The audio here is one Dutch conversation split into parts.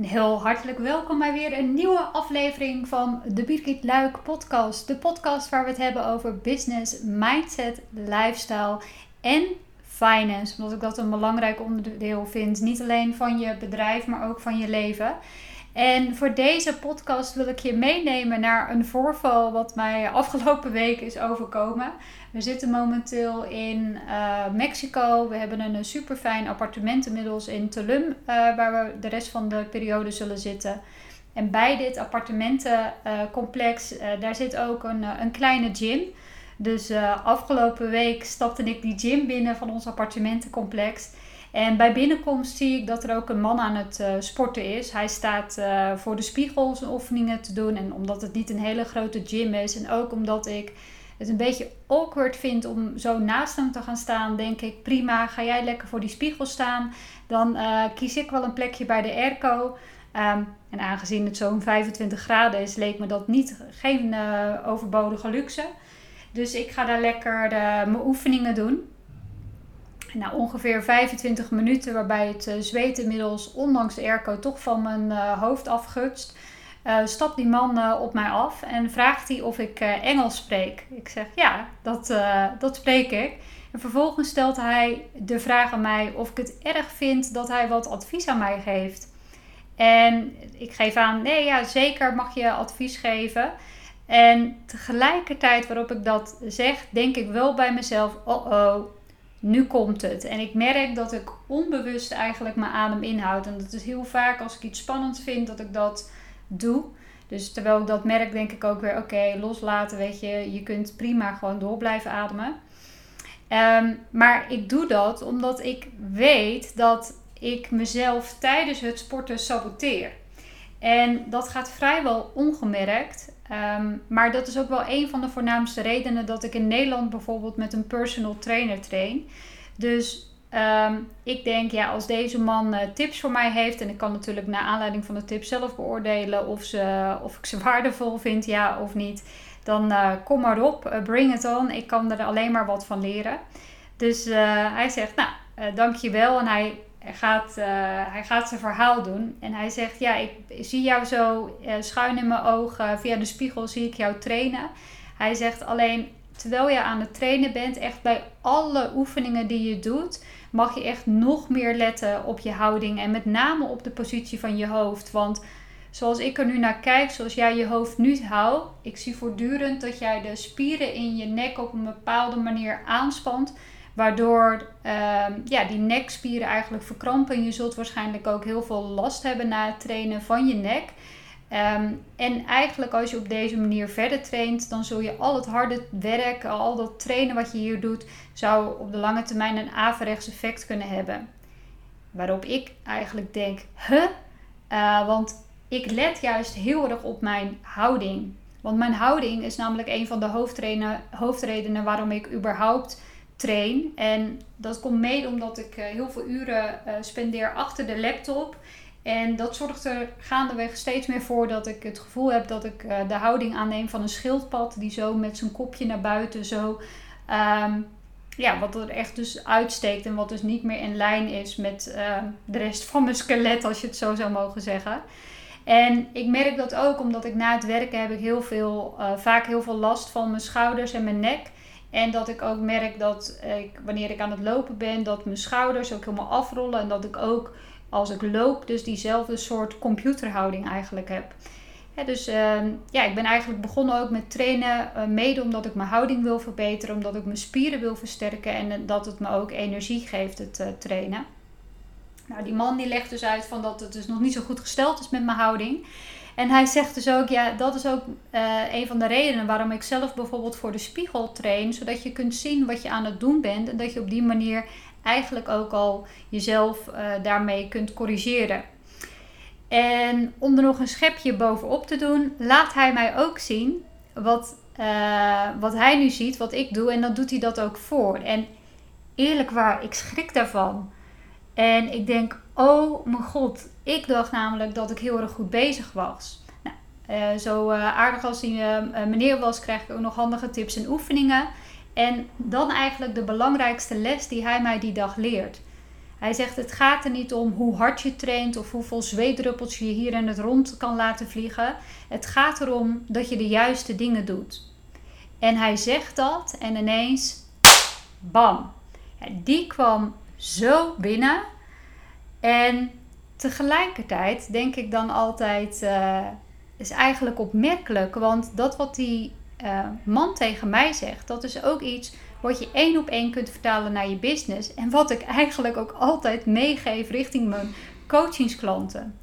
En heel hartelijk welkom bij weer een nieuwe aflevering van de Birgit Luik podcast. De podcast waar we het hebben over business, mindset, lifestyle en finance. Omdat ik dat een belangrijk onderdeel vind. Niet alleen van je bedrijf, maar ook van je leven. En voor deze podcast wil ik je meenemen naar een voorval wat mij afgelopen week is overkomen. We zitten momenteel in uh, Mexico. We hebben een super fijn appartement inmiddels in Tulum, uh, waar we de rest van de periode zullen zitten. En bij dit appartementencomplex, uh, daar zit ook een, een kleine gym. Dus afgelopen week stapte ik die gym binnen van ons appartementencomplex. En bij binnenkomst zie ik dat er ook een man aan het uh, sporten is. Hij staat uh, voor de spiegel zijn oefeningen te doen. En omdat het niet een hele grote gym is. En ook omdat ik het een beetje awkward vind om zo naast hem te gaan staan. Denk ik, prima, ga jij lekker voor die spiegel staan. Dan uh, kies ik wel een plekje bij de airco. Um, en aangezien het zo'n 25 graden is, leek me dat niet geen overbodige luxe. Dus ik ga daar lekker mijn oefeningen doen. Nou, ongeveer 25 minuten, waarbij het uh, zweet inmiddels, ondanks de airco, toch van mijn uh, hoofd afgutst. Uh, stapt die man op mij af en vraagt hij of ik Engels spreek. Ik zeg ja, dat, dat spreek ik. En vervolgens stelt hij de vraag aan mij of ik het erg vind dat hij wat advies aan mij geeft. En ik geef aan, nee ja, zeker mag je advies geven. En tegelijkertijd waarop ik dat zeg, denk ik wel bij mezelf, oh oh, nu komt het. En ik merk dat ik onbewust eigenlijk mijn adem inhoud. En dat is heel vaak als ik iets spannends vind dat ik dat doe. Dus terwijl ik dat merk, denk ik ook weer: oké, loslaten. Weet je, je kunt prima gewoon door blijven ademen. Um, maar ik doe dat omdat ik weet dat ik mezelf tijdens het sporten saboteer. En dat gaat vrijwel ongemerkt. Um, maar dat is ook wel een van de voornaamste redenen dat ik in Nederland bijvoorbeeld met een personal trainer train. Dus um, ik denk, ja, als deze man uh, tips voor mij heeft, en ik kan natuurlijk naar aanleiding van de tips zelf beoordelen of, ze, of ik ze waardevol vind, ja of niet, dan uh, kom maar op, uh, bring it on. Ik kan er alleen maar wat van leren. Dus hij zegt, nou, dankjewel. En hij hij gaat, uh, hij gaat zijn verhaal doen. En hij zegt: Ja, ik zie jou zo uh, schuin in mijn ogen. Via de spiegel zie ik jou trainen. Hij zegt alleen. Terwijl je aan het trainen bent, echt bij alle oefeningen die je doet, mag je echt nog meer letten op je houding en met name op de positie van je hoofd. Want zoals ik er nu naar kijk, zoals jij je hoofd nu houdt, ik zie voortdurend dat jij de spieren in je nek op een bepaalde manier aanspant Waardoor uh, ja, die nekspieren eigenlijk verkrampen. Je zult waarschijnlijk ook heel veel last hebben na het trainen van je nek. Um, en eigenlijk als je op deze manier verder traint, dan zul je al het harde werk, al dat trainen wat je hier doet, zou op de lange termijn een averechts effect kunnen hebben. Waarop ik eigenlijk denk, huh? Uh, want ik let juist heel erg op mijn houding. Want mijn houding is namelijk een van de hoofdredenen waarom ik überhaupt train. En dat komt mede omdat ik eh, heel veel uren uh, spendeer achter de laptop. En dat zorgt er gaandeweg steeds meer voor dat ik het gevoel heb dat ik uh, de houding aanneem van een schildpad die zo met zijn kopje naar buiten zo. Um, ja, wat er echt dus uitsteekt en wat dus niet meer in lijn is met de rest van mijn skelet, als je het zo zou mogen zeggen. En ik merk dat ook omdat ik na het werken heb ik heel veel, vaak heel veel last van mijn schouders en mijn nek. En dat ik ook merk dat ik, wanneer ik aan het lopen ben, dat mijn schouders ook helemaal afrollen. En dat ik ook als ik loop, dus diezelfde soort computerhouding eigenlijk heb. dus uh, ja, ik ben eigenlijk begonnen ook met trainen, uh, mede omdat ik mijn houding wil verbeteren, omdat ik mijn spieren wil versterken en dat het me ook energie geeft, het uh, trainen. Nou, die man die legt dus uit van dat het dus nog niet zo goed gesteld is met mijn houding. En hij zegt dus ook, ja, dat is ook uh, een van de redenen waarom ik zelf bijvoorbeeld voor de spiegel train. Zodat je kunt zien wat je aan het doen bent. En dat je op die manier eigenlijk ook al jezelf uh, daarmee kunt corrigeren. En om er nog een schepje bovenop te doen, laat hij mij ook zien wat, uh, wat hij nu ziet, wat ik doe. En dan doet hij dat ook voor. En eerlijk waar, ik schrik daarvan. En ik denk, oh mijn god, ik dacht namelijk dat ik heel erg goed bezig was. Nou, uh, zo uh, aardig als die uh, meneer was, kreeg ik ook nog handige tips en oefeningen. En dan eigenlijk de belangrijkste les die hij mij die dag leert. Hij zegt: Het gaat er niet om hoe hard je traint of hoeveel zweetdruppels je hier in het rond kan laten vliegen. Het gaat erom dat je de juiste dingen doet. En hij zegt dat en ineens, bam. die kwam zo binnen. En tegelijkertijd denk ik dan altijd, uh, is eigenlijk opmerkelijk. Want dat wat die uh, man tegen mij zegt, dat is ook iets wat je één op één kunt vertalen naar je business. En wat ik eigenlijk ook altijd meegeef richting mijn coachingsklanten.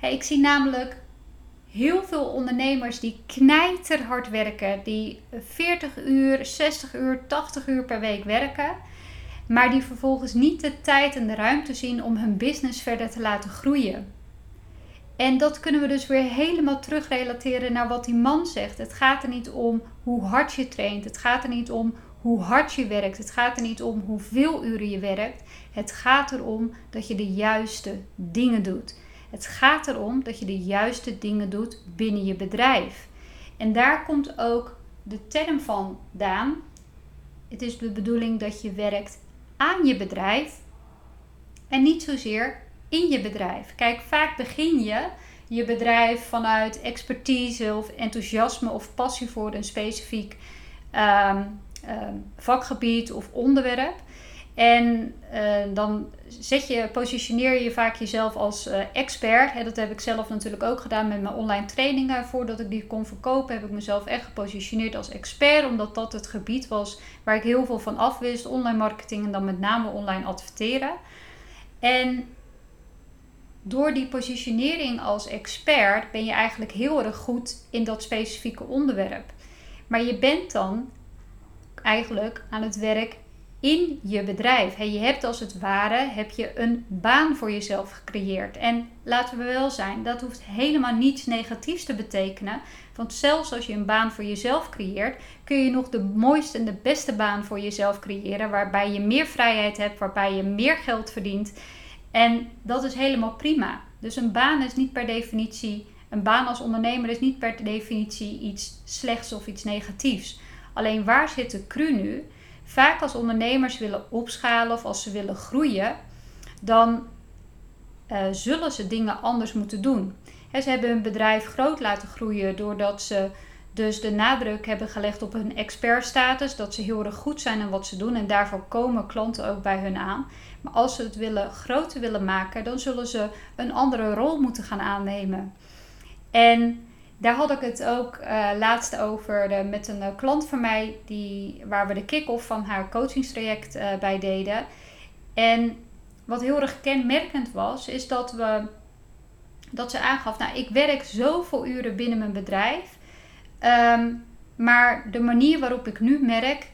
ik zie namelijk heel veel ondernemers die knijterhard werken, die 40 uur, 60 uur, 80 uur per week werken, maar die vervolgens niet de tijd en de ruimte zien om hun business verder te laten groeien. En dat kunnen we dus weer helemaal terugrelateren naar wat die man zegt. Het gaat er niet om hoe hard je traint. Het gaat er niet om hoe hard je werkt. Het gaat er niet om hoeveel uren je werkt. Het gaat erom dat je de juiste dingen doet. Het gaat erom dat je de juiste dingen doet binnen je bedrijf. En daar komt ook de term van vandaan. Het is de bedoeling dat je werkt aan je bedrijf en niet zozeer in je bedrijf. Kijk, vaak begin je je bedrijf vanuit expertise of enthousiasme of passie voor een specifiek ehm, ehm, vakgebied of onderwerp. En uh, dan zet je, positioneer je vaak jezelf als uh, expert. dat heb ik zelf natuurlijk ook gedaan met mijn online trainingen. Voordat ik die kon verkopen, heb ik mezelf echt gepositioneerd als expert. Omdat dat het gebied was waar ik heel veel van afwist. Online marketing en dan met name online adverteren. En door die positionering als expert ben je eigenlijk heel erg goed in dat specifieke onderwerp. Maar je bent dan eigenlijk aan het werk in je bedrijf. je hebt als het ware heb je een baan voor jezelf gecreëerd. En laten we wel zijn, dat hoeft helemaal niets negatiefs te betekenen. Want zelfs als je een baan voor jezelf creëert, kun je nog de mooiste en de beste baan voor jezelf creëren. Waarbij je meer vrijheid hebt, waarbij je meer geld verdient. En dat is helemaal prima. Dus een baan is niet per definitie, een baan als ondernemer is niet per definitie iets slechts of iets negatiefs. Alleen waar zit de cru nu? Vaak als ondernemers willen opschalen of als ze willen groeien, dan uh, zullen ze dingen anders moeten doen. ze hebben hun bedrijf groot laten groeien doordat ze dus de nadruk hebben gelegd op hun expertstatus, dat ze heel erg goed zijn in wat ze doen en daarvoor komen klanten ook bij hun aan. Maar als ze het willen, groter willen maken, dan zullen ze een andere rol moeten gaan aannemen. En daar had ik het ook uh, laatst over met een uh, klant van mij, die, waar we de kick-off van haar coachingstraject uh, bij deden. En wat heel erg kenmerkend was, is dat, we, dat ze aangaf: Nou, ik werk zoveel uren binnen mijn bedrijf. Um, maar de manier waarop ik nu merk,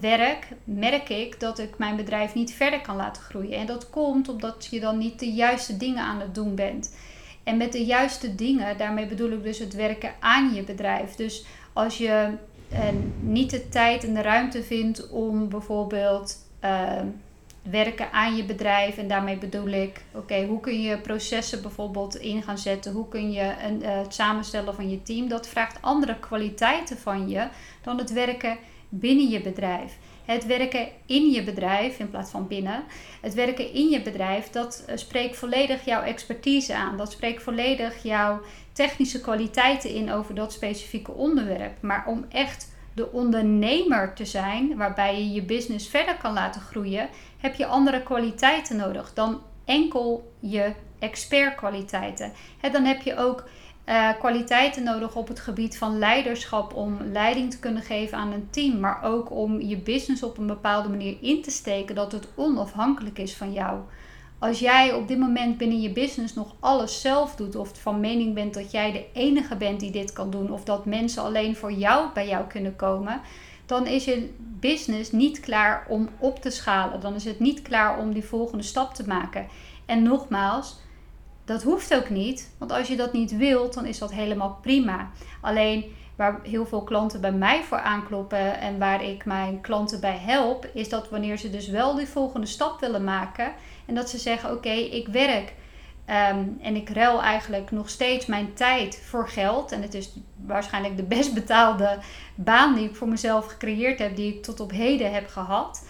werk, merk ik dat ik mijn bedrijf niet verder kan laten groeien. En dat komt omdat je dan niet de juiste dingen aan het doen bent. En met de juiste dingen, daarmee bedoel ik dus het werken aan je bedrijf. Dus als je eh, niet de tijd en de ruimte vindt om bijvoorbeeld uh, werken aan je bedrijf. En daarmee bedoel ik, oké, hoe kun je processen bijvoorbeeld in gaan zetten? Hoe kun je een, uh, het samenstellen van je team? Dat vraagt andere kwaliteiten van je dan het werken binnen je bedrijf. Het werken in je bedrijf in plaats van binnen. Het werken in je bedrijf, dat uh, spreekt volledig jouw expertise aan. Dat spreekt volledig jouw technische kwaliteiten in over dat specifieke onderwerp. Maar om echt de ondernemer te zijn, waarbij je je business verder kan laten groeien, heb je andere kwaliteiten nodig dan enkel je expertkwaliteiten. En dan heb je ook uh, kwaliteiten nodig op het gebied van leiderschap om leiding te kunnen geven aan een team, maar ook om je business op een bepaalde manier in te steken dat het onafhankelijk is van jou. Als jij op dit moment binnen je business nog alles zelf doet, of van mening bent dat jij de enige bent die dit kan doen, of dat mensen alleen voor jou bij jou kunnen komen, dan is je business niet klaar om op te schalen. Dan is het niet klaar om die volgende stap te maken. En nogmaals, dat hoeft ook niet, want als je dat niet wilt, dan is dat helemaal prima. Alleen waar heel veel klanten bij mij voor aankloppen en waar ik mijn klanten bij help, is dat wanneer ze dus wel die volgende stap willen maken en dat ze zeggen: Oké, ik werk ehm, en ik ruil eigenlijk nog steeds mijn tijd voor geld. En het is waarschijnlijk de best betaalde baan die ik voor mezelf gecreëerd heb, die ik tot op heden heb gehad.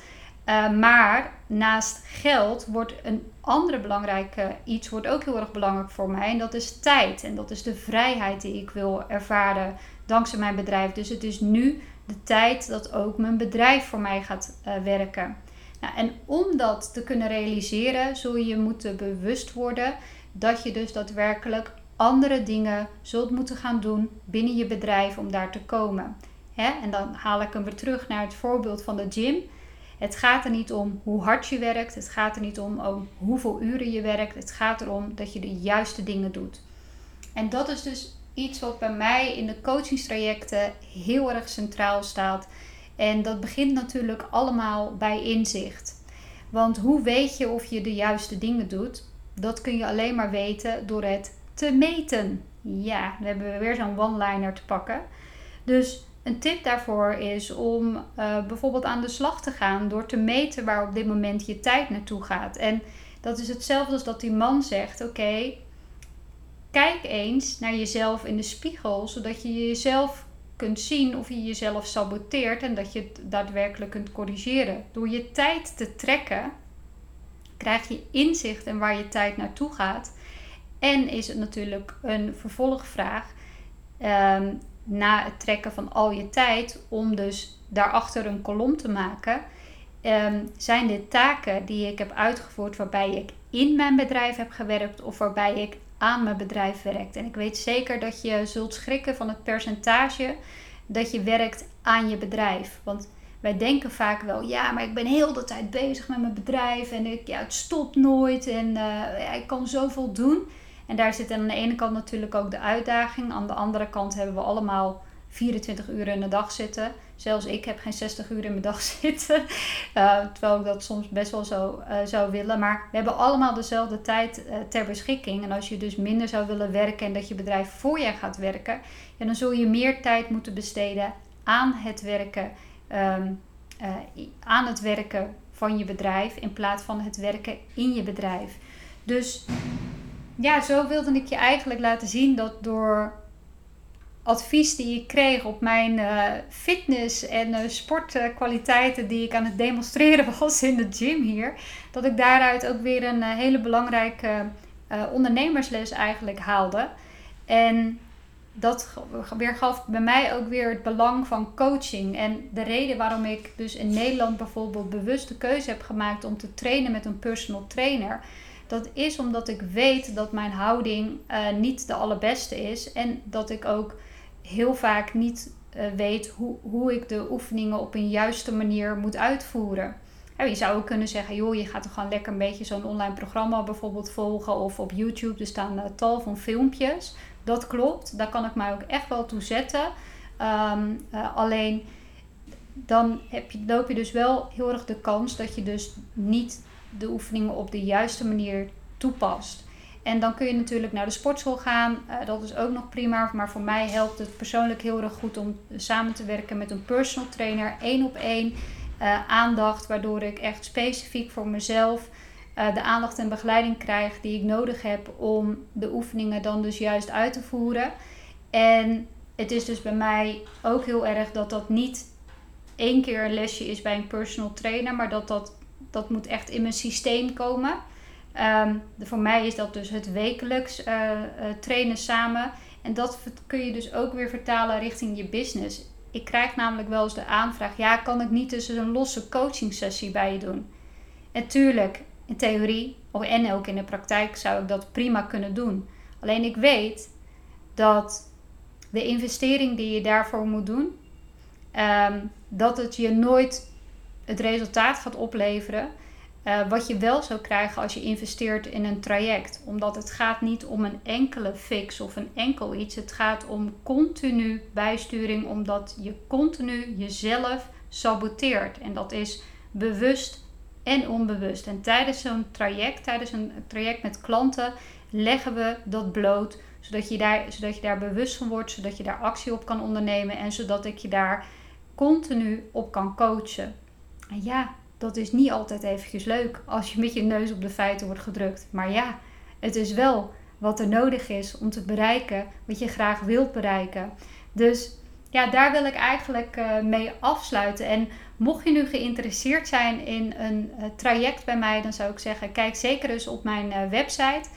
Uh, maar naast geld wordt een andere belangrijke iets wordt ook heel erg belangrijk voor mij. En dat is tijd. En dat is de vrijheid die ik wil ervaren dankzij mijn bedrijf. Dus het is nu de tijd dat ook mijn bedrijf voor mij gaat uh, werken. Nou, en om dat te kunnen realiseren, zul je moeten bewust worden dat je dus daadwerkelijk andere dingen zult moeten gaan doen binnen je bedrijf om daar te komen. Hè? En dan haal ik hem weer terug naar het voorbeeld van de gym. Het gaat er niet om hoe hard je werkt. Het gaat er niet om, hoeveel uren je werkt. Het gaat erom dat je de juiste dingen doet. En dat is dus iets wat bij mij in de coachingstrajecten heel erg centraal staat. En dat begint natuurlijk allemaal bij inzicht. Want hoe weet je of je de juiste dingen doet? Dat kun je alleen maar weten door het te meten. Ja, dan hebben we weer zo'n one-liner te pakken. Dus een tip daarvoor is om uh, bijvoorbeeld aan de slag te gaan door te meten waar op dit moment je tijd naartoe gaat. En dat is hetzelfde als dat die man zegt: Oké, kijk eens naar jezelf in de spiegel, zodat je jezelf kunt zien of je jezelf saboteert en dat je het daadwerkelijk kunt corrigeren. Door je tijd te trekken, krijg je inzicht in waar je tijd naartoe gaat. En is het natuurlijk een vervolgvraag. Um, na het trekken van al je tijd, om dus daarachter een kolom te maken, um, zijn dit taken die ik heb uitgevoerd waarbij ik in mijn bedrijf heb gewerkt of waarbij ik aan mijn bedrijf werkt. En ik weet zeker dat je zult schrikken van het percentage dat je werkt aan je bedrijf. Want wij denken vaak wel, ja, maar ik ben heel de tijd bezig met mijn bedrijf en ik, ja, het stopt nooit en ja, ik kan zoveel doen. En daar zit aan de ene kant natuurlijk ook de uitdaging. Aan de andere kant hebben we allemaal 24 uur in de dag zitten. Zelfs ik heb geen 60 uur in mijn dag zitten. Uh, terwijl ik dat soms best wel zo uh, zou willen. Maar we hebben allemaal dezelfde tijd uh, ter beschikking. En als je dus minder zou willen werken en dat je bedrijf voor je gaat werken, ja, dan zul je meer tijd moeten besteden aan het werken. Um, aan het werken van je bedrijf in plaats van het werken in je bedrijf. Dus ja, zo wilde ik je eigenlijk laten zien dat door advies die ik kreeg op mijn uh, fitness en uh, sportkwaliteiten die ik aan het demonstreren was in de gym hier, dat ik daaruit ook weer een uh, hele belangrijke ondernemersles eigenlijk haalde. En dat weer gaf bij mij ook weer het belang van coaching. En de reden waarom ik dus in Nederland bijvoorbeeld bewust de keuze heb gemaakt om te trainen met een personal trainer dat is omdat ik weet dat mijn houding uh, niet de allerbeste is. En dat ik ook heel vaak niet uh, weet hoe, hoe ik de oefeningen op een juiste manier moet uitvoeren. Ja, je zou ook kunnen zeggen, joh, je gaat toch gewoon lekker een beetje zo'n online programma bijvoorbeeld volgen. Of op YouTube, er staan uh, tal van filmpjes. Dat klopt, daar kan ik mij ook echt wel toe zetten. Um, alleen dan heb je, loop je dus wel heel erg de kans dat je dus niet de oefeningen op de juiste manier toepast. En dan kun je natuurlijk naar de sportschool gaan. Uh, dat is ook nog prima. Maar voor mij helpt het persoonlijk heel erg goed om samen te werken met een personal trainer. één op één uh, aandacht. Waardoor ik echt specifiek voor mezelf uh, de aandacht en begeleiding krijg die ik nodig heb om de oefeningen dan dus juist uit te voeren. En het is dus bij mij ook heel erg dat dat niet één keer een lesje is bij een personal trainer. Maar dat dat dat moet echt in mijn systeem komen. Ehm, voor mij is dat dus het wekelijks uh, trainen samen. En dat kun je dus ook weer vertalen richting je business. Ik krijg namelijk wel eens de aanvraag: ja, kan ik niet dus een losse coaching sessie bij je doen? En tuurlijk, in theorie en ook in de praktijk zou ik dat prima kunnen doen. Alleen ik weet dat de investering die je daarvoor moet doen, um, dat het je nooit het resultaat gaat opleveren. Uh, wat je wel zou krijgen als je investeert in een traject. Omdat het gaat niet om een enkele fix of een enkel iets. Het gaat om continu bijsturing, omdat je continu jezelf saboteert. En dat is bewust en onbewust. En tijdens zo'n traject, tijdens een traject met klanten, leggen we dat bloot. Zodat je, daar, zodat je daar bewust van wordt, zodat je daar actie op kan ondernemen en zodat ik je daar continu op kan coachen. En ja, dat is niet altijd eventjes leuk als je met je neus op de feiten wordt gedrukt. Maar ja, het is wel wat er nodig is om te bereiken wat je graag wilt bereiken. Dus ja, daar wil ik eigenlijk uh, mee afsluiten. En Mocht je nu geïnteresseerd zijn in een uh, traject bij mij, dan zou ik zeggen: kijk zeker eens op mijn uh, website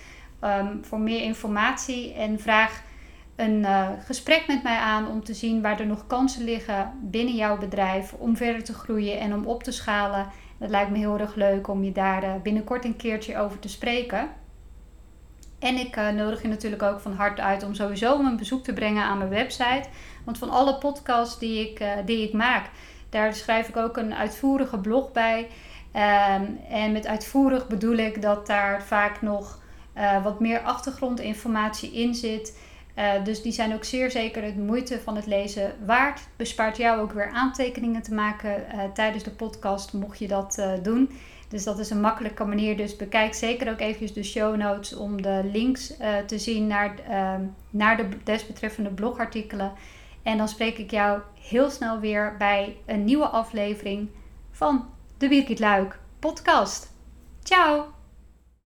um, voor meer informatie en vraag een uh, gesprek met mij aan om te zien waar er nog kansen liggen binnen jouw bedrijf om verder te groeien en om op te schalen. Het lijkt me heel erg leuk om je daar binnenkort een keertje over te spreken. En ik uh, nodig je natuurlijk ook van harte uit om sowieso een bezoek te brengen aan mijn website. Want van alle podcasts die ik, die ik maak, daar schrijf ik ook een uitvoerige blog bij. Um, en met uitvoerig bedoel ik dat daar vaak nog wat meer achtergrondinformatie in zit. Dus die zijn ook zeer zeker het moeite van het lezen waard. Bespaart jou ook weer aantekeningen te maken tijdens de podcast, mocht je dat doen. Dus dat is een makkelijke manier. Dus bekijk zeker ook eventjes de show notes om de links te zien naar, uh, naar de desbetreffende blogartikelen. En dan spreek ik jou heel snel weer bij een nieuwe aflevering van de Birgit Luik podcast. Ciao!